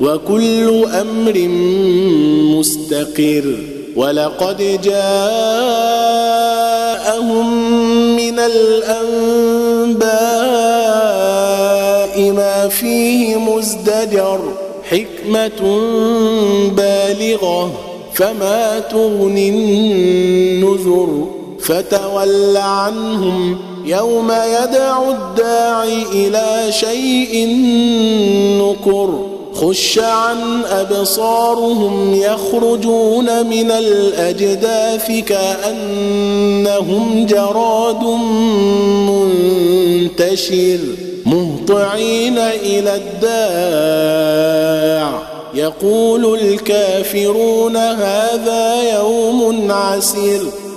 وكل أمر مستقر ولقد جاءهم من الأنباء ما فيه مزدجر حكمة بالغة فما تغني النذر فتول عنهم يوم يدعو الداعي إلى شيء نكر خش عن أبصارهم يخرجون من الأجداث كأنهم جراد منتشر مهطعين إلى الداع. يقول الكافرون هذا يوم عسير.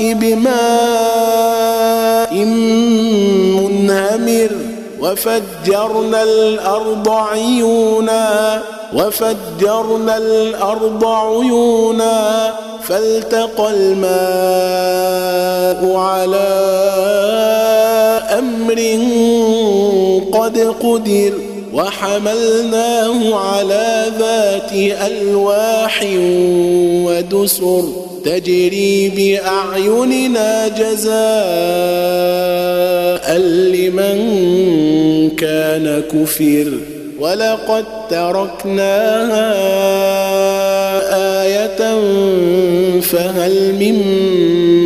بماء منهمر وفجرنا الأرض عيونا وفجرنا الأرض عيونا فالتقى الماء على أمر قد قدر وحملناه على ذات ألواح ودسر تجري بأعيننا جزاء لمن كان كفر. ولقد تركناها آية فهل من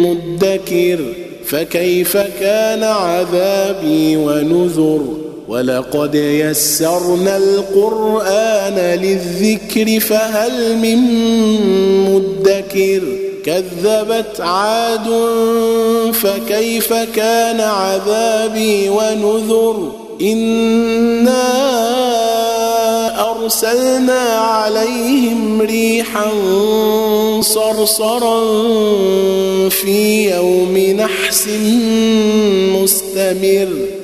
مدكر؟ فكيف كان عذابي ونذر؟ ولقد يسرنا القرآن للذكر فهل من مدكر؟ كذبت عاد فكيف كان عذابي ونذر إنا أرسلنا عليهم ريحا صرصرا في يوم نحس مستمر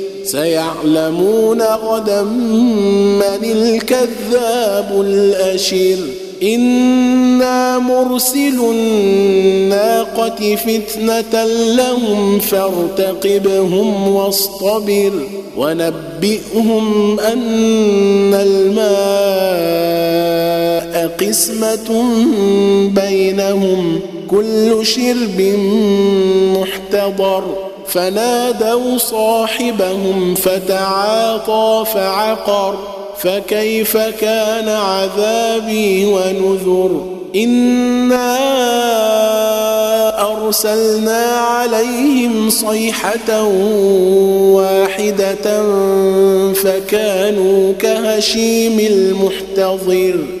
سيعلمون غدا من الكذاب الأشر. إنا مرسل الناقة فتنة لهم فارتقبهم واصطبر. ونبئهم أن الماء قسمة بينهم. كل شرب محتضر. فنادوا صاحبهم فتعاطى فعقر فكيف كان عذابي ونذر؟ إنا أرسلنا عليهم صيحة واحدة فكانوا كهشيم المحتضر.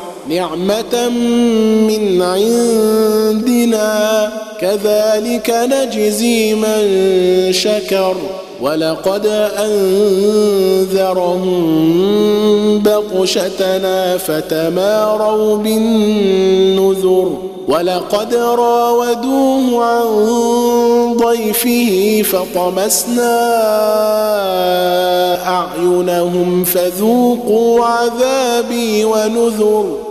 نعمة من عندنا. كذلك نجزي من شكر. ولقد أنذرهم بطشتنا فتماروا بالنذر. ولقد راودوه عن ضيفه فطمسنا أعينهم فذوقوا عذابي ونذر.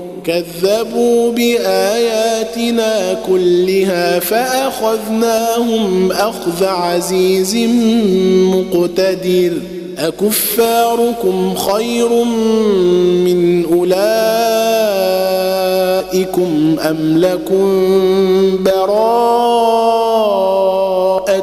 كذبوا بآياتنا كلها فأخذناهم أخذ عزيز مقتدر. أكفاركم خير من أولئكم أم لكم براءه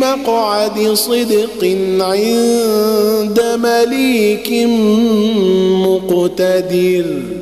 مقعد صدق عند مليك مقتدر.